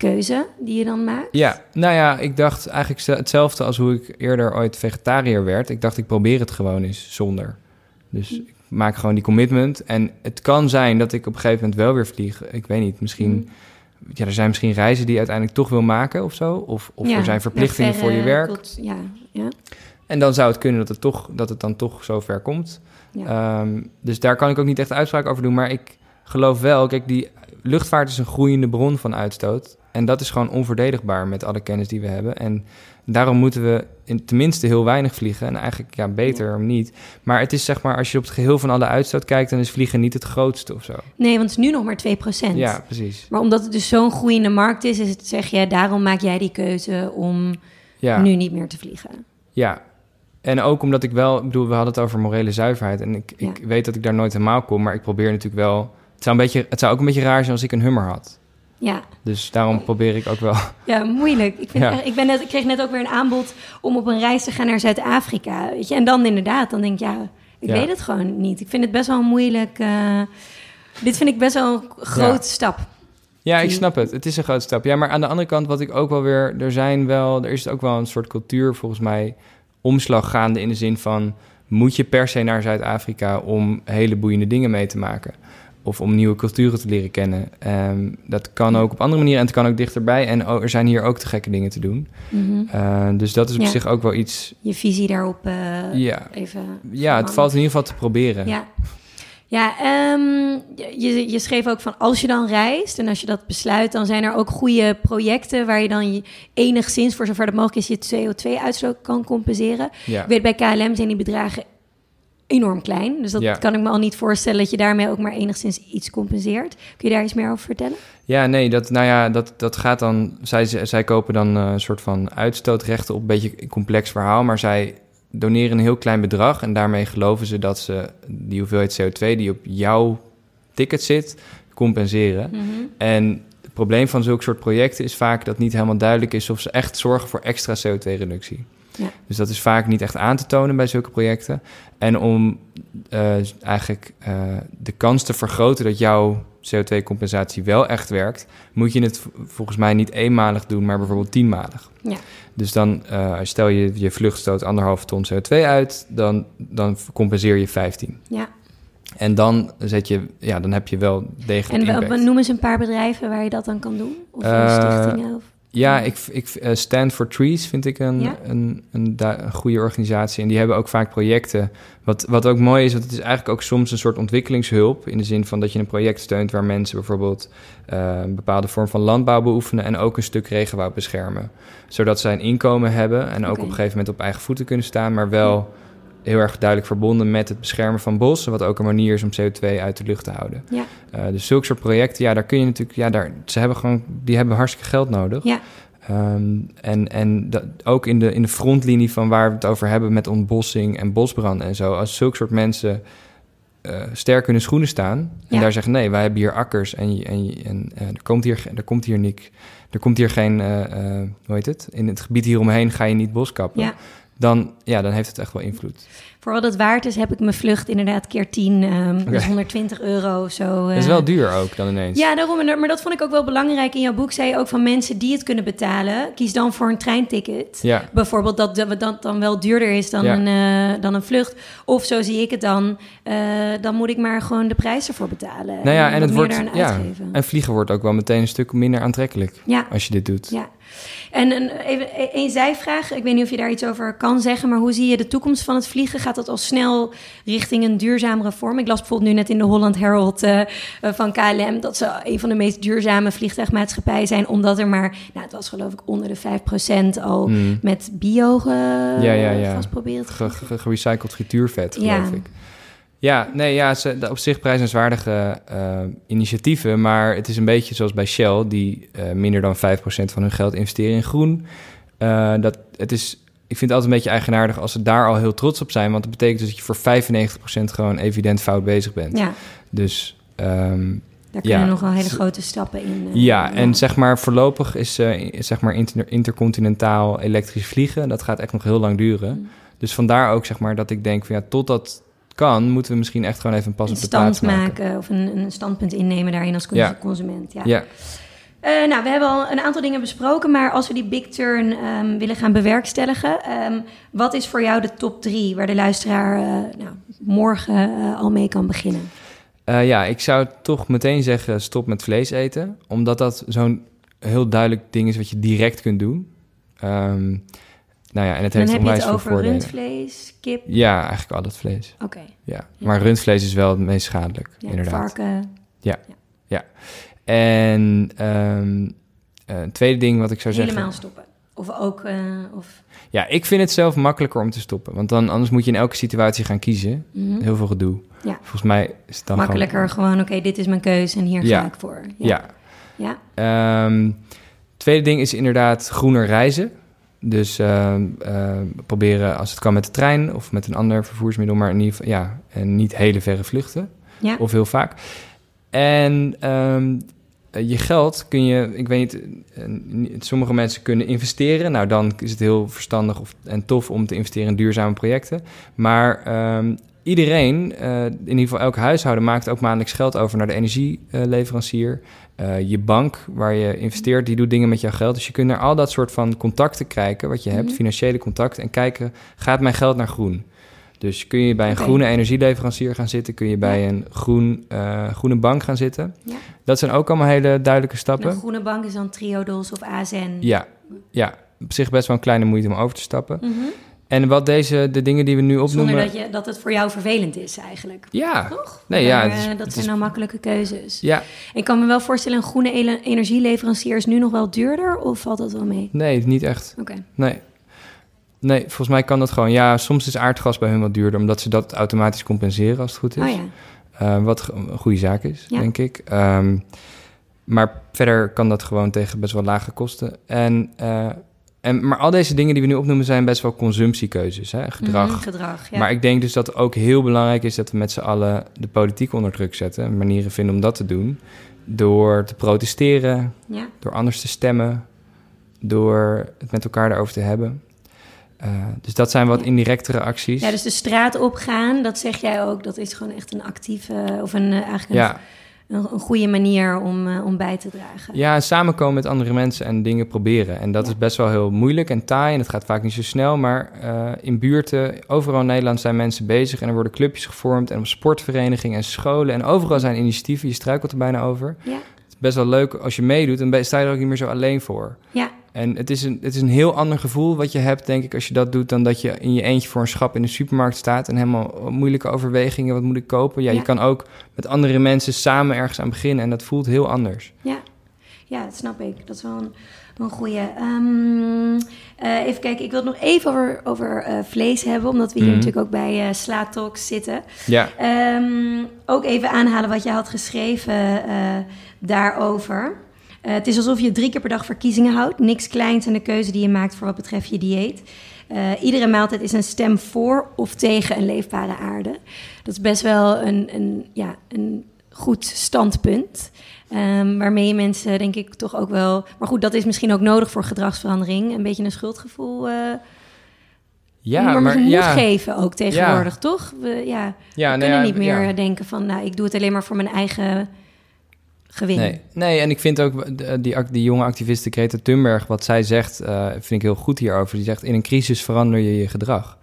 keuze die je dan maakt. Ja, nou ja, ik dacht eigenlijk hetzelfde als hoe ik eerder ooit vegetariër werd. Ik dacht, ik probeer het gewoon eens zonder. Dus ik maak gewoon die commitment. En het kan zijn dat ik op een gegeven moment wel weer vlieg. Ik weet niet, misschien... Mhm. Ja, er zijn misschien reizen die je uiteindelijk toch wil maken of zo. Of, of Ja, er zijn verplichtingen voor je werk. Ja, ja, En dan zou het kunnen dat het, toch, dat het dan toch zover komt. ja. Ehm, dus daar kan ik ook niet echt uitspraak over doen. Maar ik geloof wel, kijk, die luchtvaart is een groeiende bron van uitstoot. En dat is gewoon onverdedigbaar met alle kennis die we hebben. En daarom moeten we in, tenminste heel weinig vliegen. En eigenlijk ja, beter om niet. Maar het is zeg maar, als je op het geheel van alle uitstoot kijkt, dan is vliegen niet het grootste of zo. Nee, want het is nu nog maar 2%. Ja, precies. Maar omdat het dus zo'n groeiende markt is, is het, zeg je, daarom maak jij die keuze om Ja. nu niet meer te vliegen. Ja, en ook omdat ik wel, ik bedoel, we hadden het over morele zuiverheid. En ik, ik Ja. weet dat ik daar nooit helemaal kom, maar ik probeer natuurlijk wel. Het zou, een beetje, het zou ook een beetje raar zijn als ik een hummer had. Ja, Dus daarom probeer ik ook wel. ja moeilijk. Ik, vind Ja. echt- ik, ben net, ik kreeg net ook weer een aanbod om op een reis te gaan naar Zuid-Afrika. Weet je? En dan inderdaad, dan denk ik, ja, ik Ja. weet het gewoon niet. Ik vind het best wel moeilijk. eh, dit vind ik best wel een grote Ja. stap. Ja, ik snap het. Het is een grote stap. Ja, maar aan de andere kant, wat ik ook wel weer. Er zijn wel. Er is ook wel een soort cultuur, volgens mij. Omslag gaande in de zin van. Moet je per se naar Zuid-Afrika om hele boeiende dingen mee te maken? Of om nieuwe culturen te leren kennen. Ehm, dat kan ook op andere manieren en het kan ook dichterbij. En o- er zijn hier ook te gekke dingen te doen. Mhm. Eh, dus dat is op Ja. zich ook wel iets. Je visie daarop eh, Ja, even... ja het valt in ieder geval te proberen. Ja. Ja, ehm, je, je schreef ook van als je dan reist en als je dat besluit, dan zijn er ook goede projecten waar je dan je enigszins, voor zover dat mogelijk is, je CO2-uitstoot kan compenseren. Ja. Ik weet, bij KLM zijn die bedragen enorm klein. Dus dat Ja. kan ik me al niet voorstellen dat je daarmee ook maar enigszins iets compenseert. Kun je daar iets meer over vertellen? Ja, nee, dat, nou ja, dat, dat gaat dan. Zij, zij kopen dan eh, een soort van uitstootrechten op. Een beetje een complex verhaal. Maar zij doneren een heel klein bedrag. En daarmee geloven ze dat ze die hoeveelheid CO2 die op jouw ticket zit, compenseren. En het probleem van zulke soort projecten is vaak dat niet helemaal duidelijk is of ze echt zorgen voor extra CO2-reductie. Ja. Dus dat is vaak niet echt aan te tonen bij zulke projecten. En om eh, eigenlijk eh, de kans te vergroten dat jouw CO2-compensatie wel echt werkt, moet je het volgens mij niet eenmalig doen, maar bijvoorbeeld tienmalig. Ja. Dus dan uh, stel je je vlucht stoot anderhalve ton CO2 uit, dan, dan compenseer je 15. Ja. En dan, zet je, ja, dan heb je wel degelijk En we, noemen ze een paar bedrijven waar je dat dan kan doen? Of Eh, stichtingen? Of... Ja, ik, ik, eh, Stand for Trees vind ik een, Ja? een, een, goede organisatie. En die hebben ook vaak projecten. Wat, wat ook mooi is, want het is eigenlijk ook soms een soort ontwikkelingshulp. In de zin van dat je een project steunt waar mensen bijvoorbeeld eh, een bepaalde vorm van landbouw beoefenen. En ook een stuk regenwoud beschermen. Zodat zij een inkomen hebben en ook op een gegeven moment op eigen voeten kunnen staan. Maar wel heel erg duidelijk verbonden met het beschermen van bossen. Wat ook een manier is om CO2 uit de lucht te houden. Ja. Eh, dus zulke soort projecten, ja, daar kun je natuurlijk, ja, daar, ze hebben gewoon, die hebben hartstikke geld nodig. Ja. Ehm, en en dat, ook in de, in de frontlinie van waar we het over hebben met ontbossing en bosbranden en zo, als zulke soort mensen eh, sterk in hun schoenen staan en Ja. daar zeggen: nee, wij hebben hier akkers en, en, en eh, er komt hier, er komt hier niks, er komt hier geen, hoe heet het? In het gebied hieromheen ga je niet bos kappen. Ja. Dan, ja, dan heeft het echt wel invloed. Voor wat het waard is, heb ik mijn vlucht inderdaad keer 10, ehm dus 120 euro of zo. Dat is eh. wel duur ook dan ineens. Ja, daarom. Maar dat vond ik ook wel belangrijk. In jouw boek zei je ook van mensen die het kunnen betalen, kies dan voor een treinticket. Ja. Bijvoorbeeld dat dat dan wel duurder is dan, Ja. een, eh, dan een vlucht. Of zo zie ik het dan, eh, dan moet ik maar gewoon de prijs ervoor betalen. Nou ja, en het wordt. Ja, uitgeven. en vliegen wordt ook wel meteen een stuk minder aantrekkelijk Ja. als je dit doet. Ja, En een, even e- één zijvraag. Ik weet niet of je daar iets over kan zeggen, maar hoe zie je de toekomst van het vliegen? Gaat dat al snel richting een duurzamere vorm? Ik las bijvoorbeeld nu net in de Holland Herald uh, van KLM dat ze een van de meest duurzame vliegtuigmaatschappijen zijn, omdat er maar, nou, het was geloof ik onder de 5% al mm. met bio ge, ja, ja, ja. vastprobeerd. Gerecycled frituurvet, geloof ik. Ja, nee, ja, ze, op zich prijzenswaardige uh, initiatieven, maar het is een beetje zoals bij Shell, die uh, minder dan 5% van hun geld investeren in groen. Uh, dat, het is, ik vind het altijd een beetje eigenaardig als ze daar al heel trots op zijn, want dat betekent dus dat je voor 95% gewoon evident fout bezig bent. Ja. Dus um, daar kunnen ja, nog wel hele grote stappen in. ja, en zeg maar voorlopig is zeg maar inter, intercontinentaal elektrisch vliegen, dat gaat echt nog heel lang duren. Mm. Dus vandaar ook zeg maar dat ik denk van ja, totdat kan, moeten we misschien echt gewoon even een pas op de plaats maken. maken. Of een, een, standpunt innemen daarin als consument. Ja. ja. Uh, nou, we hebben al een aantal dingen besproken, maar als we die big turn um, willen gaan bewerkstelligen, um, wat is voor jou de top drie waar de luisteraar uh, nou, morgen uh, al mee kan beginnen? ja, ik zou toch meteen zeggen stop met vlees eten, omdat dat zo'n heel duidelijk ding is wat je direct kunt doen. Um, nou ja, en het heeft onwijs veel over rundvlees, kip? Ja, eigenlijk al dat vlees. Oké. Ja. maar rundvlees is wel het meest schadelijk, ja, inderdaad. varken. Ja, ja. En um, uh, tweede ding wat ik zou zeggen... Helemaal stoppen? Of ook... Uh, of... Ja, ik vind het zelf makkelijker om te stoppen. Want dan, anders moet je in elke situatie gaan kiezen. Mm Heel veel gedoe. Ja. Volgens mij is het dan Makkelijker gewoon, oké, dit is mijn keuze en hier ga ik voor. Ja. ja. ja. Um, tweede ding is inderdaad groener reizen. Dus uh, uh, proberen als het kan met de trein of met een ander vervoersmiddel, maar in ieder geval, ja, en niet hele verre vluchten. Ja. Of heel vaak. En um, je geld kun je, ik weet niet, sommige mensen kunnen investeren. Nou, dan is het heel verstandig of, en tof om te investeren in duurzame projecten. Maar um, iedereen, uh, in ieder geval elk huishouden, maakt ook maandelijks geld over naar de energieleverancier. Uh, je bank waar je investeert, die doet dingen met jouw geld. Dus je kunt naar al dat soort van contacten kijken, wat je hebt, mhm. financiële contacten, en kijken, gaat mijn geld naar groen? Dus kun je bij een groene energieleverancier gaan zitten, kun je bij een groen, uh, groene bank gaan zitten. Ja. Dat zijn ook allemaal hele duidelijke stappen. Een groene bank is dan Triodos of ASN. Ja, ja, op zich best wel een kleine moeite om over te stappen. Mm en wat deze, de dingen die we nu opnoemen... Zonder dat, je, dat het voor jou vervelend is eigenlijk. Ja. Toch? Nee, ja, is, dat zijn nou makkelijke keuzes. Ja. Ik kan me wel voorstellen, een groene energieleverancier is nu nog wel duurder of valt dat wel mee? Nee, niet echt. Oké. Nee. Nee, volgens mij kan dat gewoon. Ja, soms is aardgas bij hun wat duurder, omdat ze dat automatisch compenseren als het goed is. Oh ja. Uh, wat een goede zaak is, ja. denk ik. Um, maar verder kan dat gewoon tegen best wel lage kosten. En uh, en, maar al deze dingen die we nu opnoemen zijn best wel consumptiekeuzes, hè? gedrag. Mhm, gedrag ja. Maar ik denk dus dat het ook heel belangrijk is dat we met z'n allen de politiek onder druk zetten. Manieren vinden om dat te doen. Door te protesteren, ja. door anders te stemmen, door het met elkaar daarover te hebben. Uh, dus dat zijn wat indirectere acties. Ja, dus de straat opgaan, dat zeg jij ook, dat is gewoon echt een actieve of een uh, eigenlijk een, ja een, een goede manier om, uh, om bij te dragen. Ja, samenkomen met andere mensen en dingen proberen. En dat is best wel heel moeilijk en taai en het gaat vaak niet zo snel. Maar uh, in buurten, overal in Nederland zijn mensen bezig en er worden clubjes gevormd en op sportverenigingen en scholen. En overal zijn initiatieven, je struikelt er bijna over. Ja. Best wel leuk als je meedoet, dan sta je er ook niet meer zo alleen voor. Ja. En het is, een, het is een heel ander gevoel wat je hebt, denk ik, als je dat doet... dan dat je in je eentje voor een schap in de supermarkt staat... en helemaal moeilijke overwegingen, wat moet ik kopen? Ja, je kan ook met andere mensen samen ergens aan beginnen... en dat voelt heel anders. Ja, ja dat snap ik. Dat is wel een, een goede. Um, uh, even kijken, ik wil het nog even over, over uh, vlees hebben... omdat we hier mm natuurlijk ook bij uh, Sla Talks zitten. Ja. Um, ook even aanhalen wat je had geschreven daarover... Het is alsof je drie keer per dag verkiezingen houdt. Niks kleins aan de keuze die je maakt voor wat betreft je dieet. Iedere maaltijd is een stem voor of tegen een leefbare aarde. Dat is best wel een, een, ja, een goed standpunt. Um, waarmee mensen, denk ik, toch ook wel. Maar goed, dat is misschien ook nodig voor gedragsverandering. Een beetje een schuldgevoel. Uh, ja, maar, maar ja. geven ook tegenwoordig, toch? We, ja, ja, we nou kunnen niet meer denken van, nou, ik doe het alleen maar voor mijn eigen Nee, nee, en ik vind ook die, die jonge activiste Greta Thunberg, wat zij zegt, uh, vind ik heel goed hierover. Die zegt, in een crisis verander je je gedrag.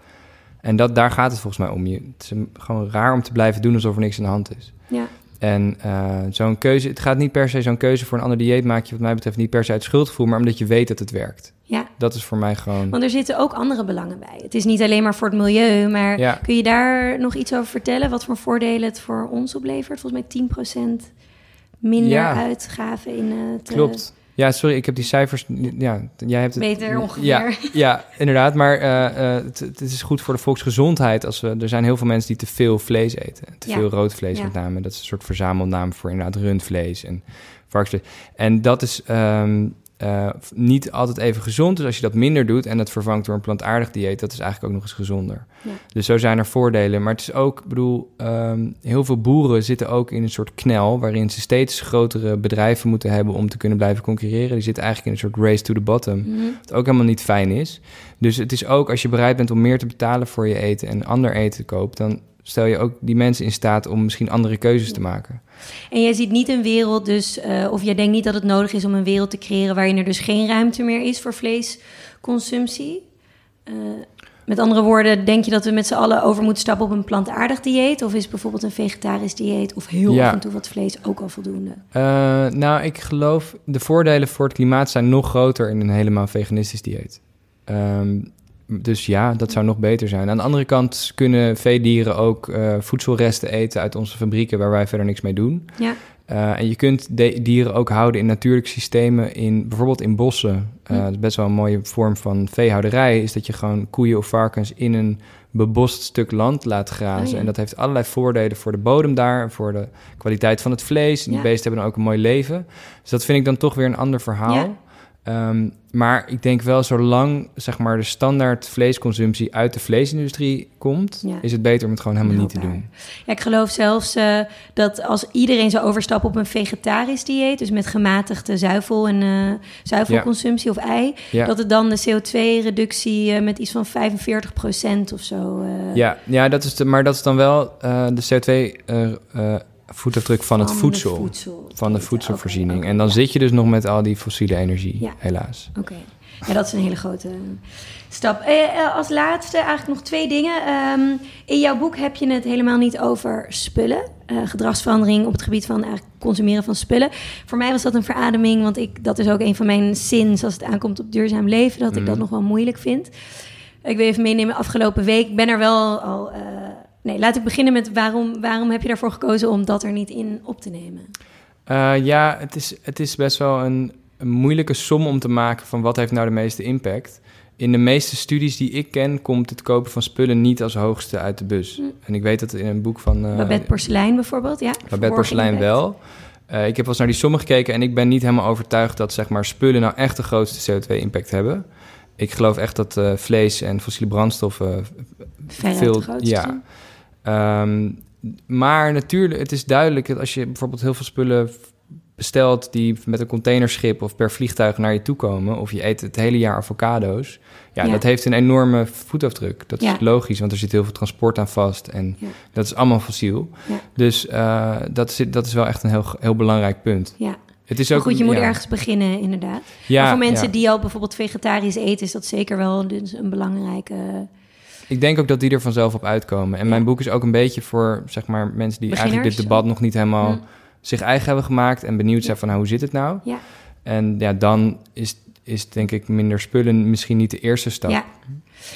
En dat, daar gaat het volgens mij om. Je, het is gewoon raar om te blijven doen alsof er niks aan de hand is. Ja. En uh, zo'n keuze, het gaat niet per se zo'n keuze voor een ander dieet maak je wat mij betreft niet per se uit schuldgevoel, maar omdat je weet dat het werkt. Ja. Dat is voor mij gewoon. Want er zitten ook andere belangen bij. Het is niet alleen maar voor het milieu, maar Ja. kun je daar nog iets over vertellen? Wat voor voordelen het voor ons oplevert? Volgens mij 10% minder Ja. uitgaven in het... eh, Klopt. Ja, sorry, ik heb die cijfers. Ja, jij hebt het. Beter ongeveer. Ja, ja inderdaad. Maar eh, eh, het, het is goed voor de volksgezondheid. Als we, er zijn heel veel mensen die te veel vlees eten. Te Ja. veel rood vlees Ja. met name. Dat is een soort verzamelnaam voor inderdaad rundvlees en varkensvlees. En dat is ehm, eh, niet altijd even gezond. Dus als je dat minder doet en dat vervangt door een plantaardig dieet, dat is eigenlijk ook nog eens gezonder. Ja. Dus zo zijn er voordelen. Maar het is ook, ik bedoel, ehm, heel veel boeren zitten ook in een soort knel waarin ze steeds grotere bedrijven moeten hebben om te kunnen blijven concurreren. Die zitten eigenlijk in een soort race to the bottom. Mhm. Wat ook helemaal niet fijn is. Dus het is ook als je bereid bent om meer te betalen voor je eten en ander eten koopt, dan stel je ook die mensen in staat om misschien andere keuzes te maken. En jij ziet niet een wereld dus, eh, of jij denkt niet dat het nodig is om een wereld te creëren waarin er dus geen ruimte meer is voor vleesconsumptie. Eh, met andere woorden, denk je dat we met z'n allen over moeten stappen op een plantaardig dieet? Of is bijvoorbeeld een vegetarisch dieet of heel Ja. af en toe wat vlees ook al voldoende? Eh, nou, ik geloof de voordelen voor het klimaat zijn nog groter in een helemaal veganistisch dieet. Ehm, dus ja, dat zou nog beter zijn. Aan de andere kant kunnen veedieren ook eh, voedselresten eten uit onze fabrieken waar wij verder niks mee doen. Ja, Eh, en je kunt de- dieren ook houden in natuurlijke systemen, in, bijvoorbeeld in bossen. Eh, Hm. Dat is best wel een mooie vorm van veehouderij, is dat je gewoon koeien of varkens in een bebost stuk land laat grazen. Oh ja. En dat heeft allerlei voordelen voor de bodem daar, voor de kwaliteit van het vlees. En die Ja. beesten hebben dan ook een mooi leven. Dus dat vind ik dan toch weer een ander verhaal. Ehm, maar ik denk wel, zolang zeg maar, de standaard vleesconsumptie uit de vleesindustrie komt, is het beter om het gewoon helemaal niet te doen. Ja, ik geloof zelfs eh, dat als iedereen zou overstappen op een vegetarisch dieet, dus met gematigde zuivel en eh, zuivelconsumptie of ei, dat het dan de CO2-reductie eh, met iets van 45% of zo. ja, ja dat is de, maar dat is dan wel de CO2 voetafdruk van, het voedsel. Van de voedselvoorziening. En dan zit je dus nog met al die fossiele energie, helaas. Oké. Ja, dat is een hele grote stap. Eh, eh, als laatste eigenlijk nog twee dingen. Ehm, in jouw boek heb je het helemaal niet over spullen. Eh, gedragsverandering op het gebied van consumeren van spullen. Voor mij was dat een verademing, want ik, dat is ook een van mijn sins als het aankomt op duurzaam leven, dat ik dat mhm. nog wel moeilijk vind. Ik wil even meenemen, afgelopen week, ben er wel al nee, laat ik beginnen met waarom, waarom heb je daarvoor gekozen om dat er niet in op te nemen? Eh, ja, het is, het is best wel een, een moeilijke som om te maken van wat heeft nou de meeste impact. In de meeste studies die ik ken, komt het kopen van spullen niet als hoogste uit de bus. Hm. En ik weet dat in een boek van... eh, Babette Porselein bijvoorbeeld, ja. Babette Porselein wel. Eh, ik heb wel eens naar die sommen gekeken en ik ben niet helemaal overtuigd dat zeg maar, spullen nou echt de grootste CO2-impact hebben. Ik geloof echt dat vlees en fossiele brandstoffen Veruit veel- de grootste. Ehm, maar natuurlijk, het is duidelijk dat als je bijvoorbeeld heel veel spullen bestelt die met een containerschip of per vliegtuig naar je toe komen, of je eet het hele jaar avocado's, ja, Ja. dat heeft een enorme voetafdruk. Dat Ja. is logisch, want er zit heel veel transport aan vast en Ja. dat is allemaal fossiel. Dus eh, dat, is, dat is wel echt een heel, heel belangrijk punt. Ja, Het is maar ook goed, je moet ergens beginnen, inderdaad. Ja, maar voor mensen die al bijvoorbeeld vegetarisch eten, is dat zeker wel dus een belangrijke... Ik denk ook dat die er vanzelf op uitkomen. En Ja. mijn boek is ook een beetje voor zeg maar, mensen die eigenlijk dit debat nog niet helemaal Hm. zich eigen hebben gemaakt en benieuwd zijn van nou, hoe zit het nou? Ja. En ja, dan is, is denk ik minder spullen misschien niet de eerste stap. Ja.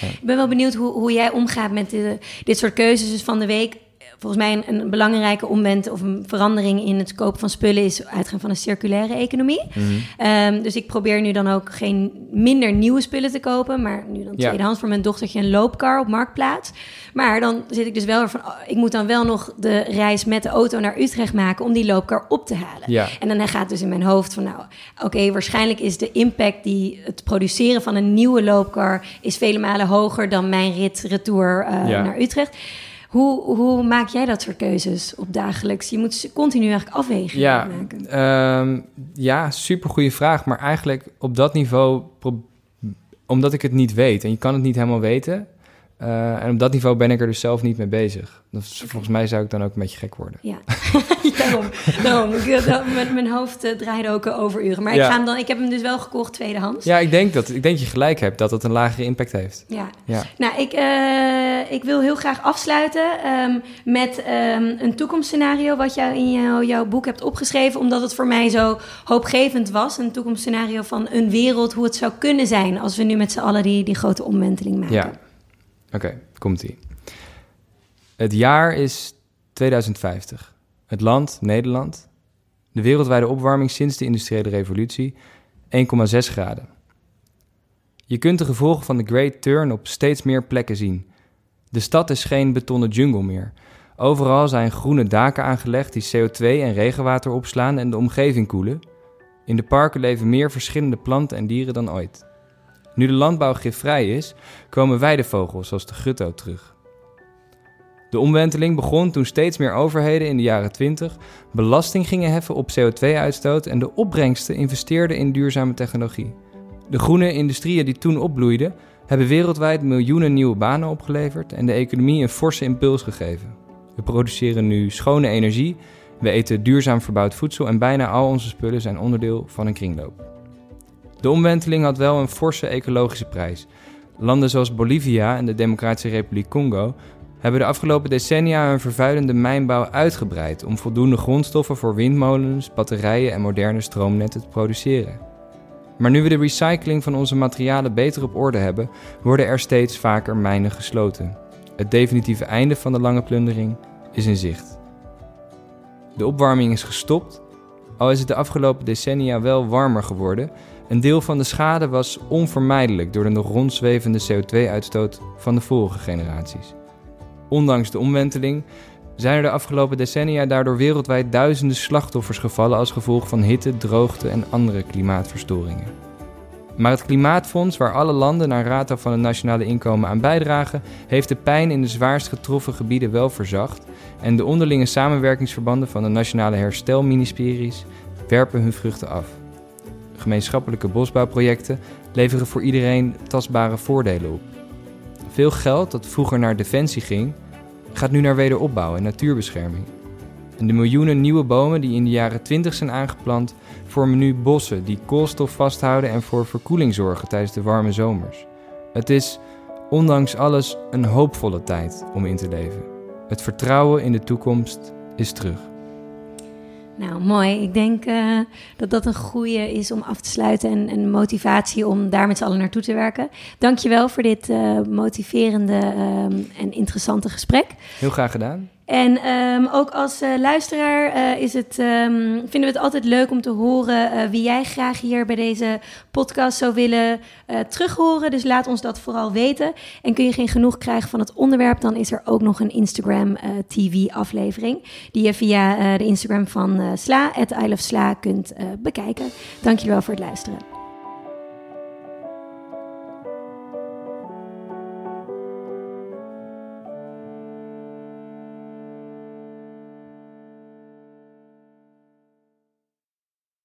Ik ben wel benieuwd hoe, hoe jij omgaat met de- dit soort keuzes. Dus van de week, volgens mij een, een belangrijke omwent of een verandering in het kopen van spullen is uitgaan van een circulaire economie. Mhm. Ehm, dus ik probeer nu dan ook geen minder nieuwe spullen te kopen, maar nu dan Ja. tweedehands voor mijn dochtertje een loopkar op Marktplaats. Maar dan zit ik dus wel van, oh, ik moet dan wel nog de reis met de auto naar Utrecht maken om die loopkar op te halen. Ja. En dan gaat dus in mijn hoofd van, nou, oké, waarschijnlijk is de impact die het produceren van een nieuwe loopkar is vele malen hoger dan mijn rit retour eh, Ja. naar Utrecht. Hoe, hoe maak jij dat soort keuzes op dagelijks? Je moet continu eigenlijk afwegingen Ja, maken. ehm, ja super goede vraag. Maar eigenlijk op dat niveau, omdat ik het niet weet en je kan het niet helemaal weten, Uh, en op dat niveau ben ik er dus zelf niet mee bezig. Dus volgens mij zou ik dan ook een beetje gek worden. Ja, daarom. daarom. Ik, mijn, mijn hoofd uh, draaide ook over uren. Maar ik, ga hem dan, ik heb hem dus wel gekocht tweedehands. Ja, ik denk dat ik denk je gelijk hebt dat het een lagere impact heeft. Ja. ja. Nou, ik, uh, ik wil heel graag afsluiten um, met um, een toekomstscenario... wat jij in jou, jouw boek hebt opgeschreven... omdat het voor mij zo hoopgevend was. Een toekomstscenario van een wereld, hoe het zou kunnen zijn... als we nu met z'n allen die, die grote omwenteling maken. Ja. Oké, komt-ie. Het jaar is 2050. Het land, Nederland. De wereldwijde opwarming sinds de industriële revolutie, 1,6 graden. Je kunt de gevolgen van de Great Turn op steeds meer plekken zien. De stad is geen betonnen jungle meer. Overal zijn groene daken aangelegd die CO2 en regenwater opslaan en de omgeving koelen. In de parken leven meer verschillende planten en dieren dan ooit. Nu de landbouw gifvrij is, komen weidevogels zoals de gutto terug. De omwenteling begon toen steeds meer overheden in de jaren 20 belasting gingen heffen op CO2-uitstoot en de opbrengsten investeerden in duurzame technologie. De groene industrieën die toen opbloeiden, hebben wereldwijd miljoenen nieuwe banen opgeleverd en de economie een forse impuls gegeven. We produceren nu schone energie, we eten duurzaam verbouwd voedsel en bijna al onze spullen zijn onderdeel van een kringloop. De omwenteling had wel een forse ecologische prijs. Landen zoals Bolivia en de Democratische Republiek Congo hebben de afgelopen decennia hun vervuilende mijnbouw uitgebreid om voldoende grondstoffen voor windmolens, batterijen en moderne stroomnetten te produceren. Maar nu we de recycling van onze materialen beter op orde hebben, worden er steeds vaker mijnen gesloten. Het definitieve einde van de lange plundering is in zicht. De opwarming is gestopt, al is het de afgelopen decennia wel warmer geworden een deel van de schade was onvermijdelijk door de nog rondzwevende CO2-uitstoot van de vorige generaties. Ondanks de omwenteling zijn er de afgelopen decennia daardoor wereldwijd duizenden slachtoffers gevallen als gevolg van hitte, droogte en andere klimaatverstoringen. Maar het Klimaatfonds, waar alle landen naar rato van het nationale inkomen aan bijdragen, heeft de pijn in de zwaarst getroffen gebieden wel verzacht en de onderlinge samenwerkingsverbanden van de nationale herstelministeries werpen hun vruchten af gemeenschappelijke bosbouwprojecten leveren voor iedereen tastbare voordelen op. Veel geld dat vroeger naar defensie ging, gaat nu naar wederopbouw en natuurbescherming. En de miljoenen nieuwe bomen die in de jaren 20 zijn aangeplant, vormen nu bossen die koolstof vasthouden en voor verkoeling zorgen tijdens de warme zomers. Het is, ondanks alles, een hoopvolle tijd om in te leven. Het vertrouwen in de toekomst is terug. Nou, mooi. Ik denk uh, dat dat een goede is om af te sluiten en een motivatie om daar met z'n allen naartoe te werken. Dankjewel voor dit uh, motiverende um, en interessante gesprek. Heel graag gedaan. En um, ook als uh, luisteraar uh, is het, um, vinden we het altijd leuk om te horen uh, wie jij graag hier bij deze podcast zou willen terughoren. Dus laat ons dat vooral weten. En kun je geen genoeg krijgen van het onderwerp, dan is er ook nog een Instagram TV aflevering. Die je via de Instagram van Sla, at I Love Sla, kunt bekijken. Dankjewel voor het luisteren.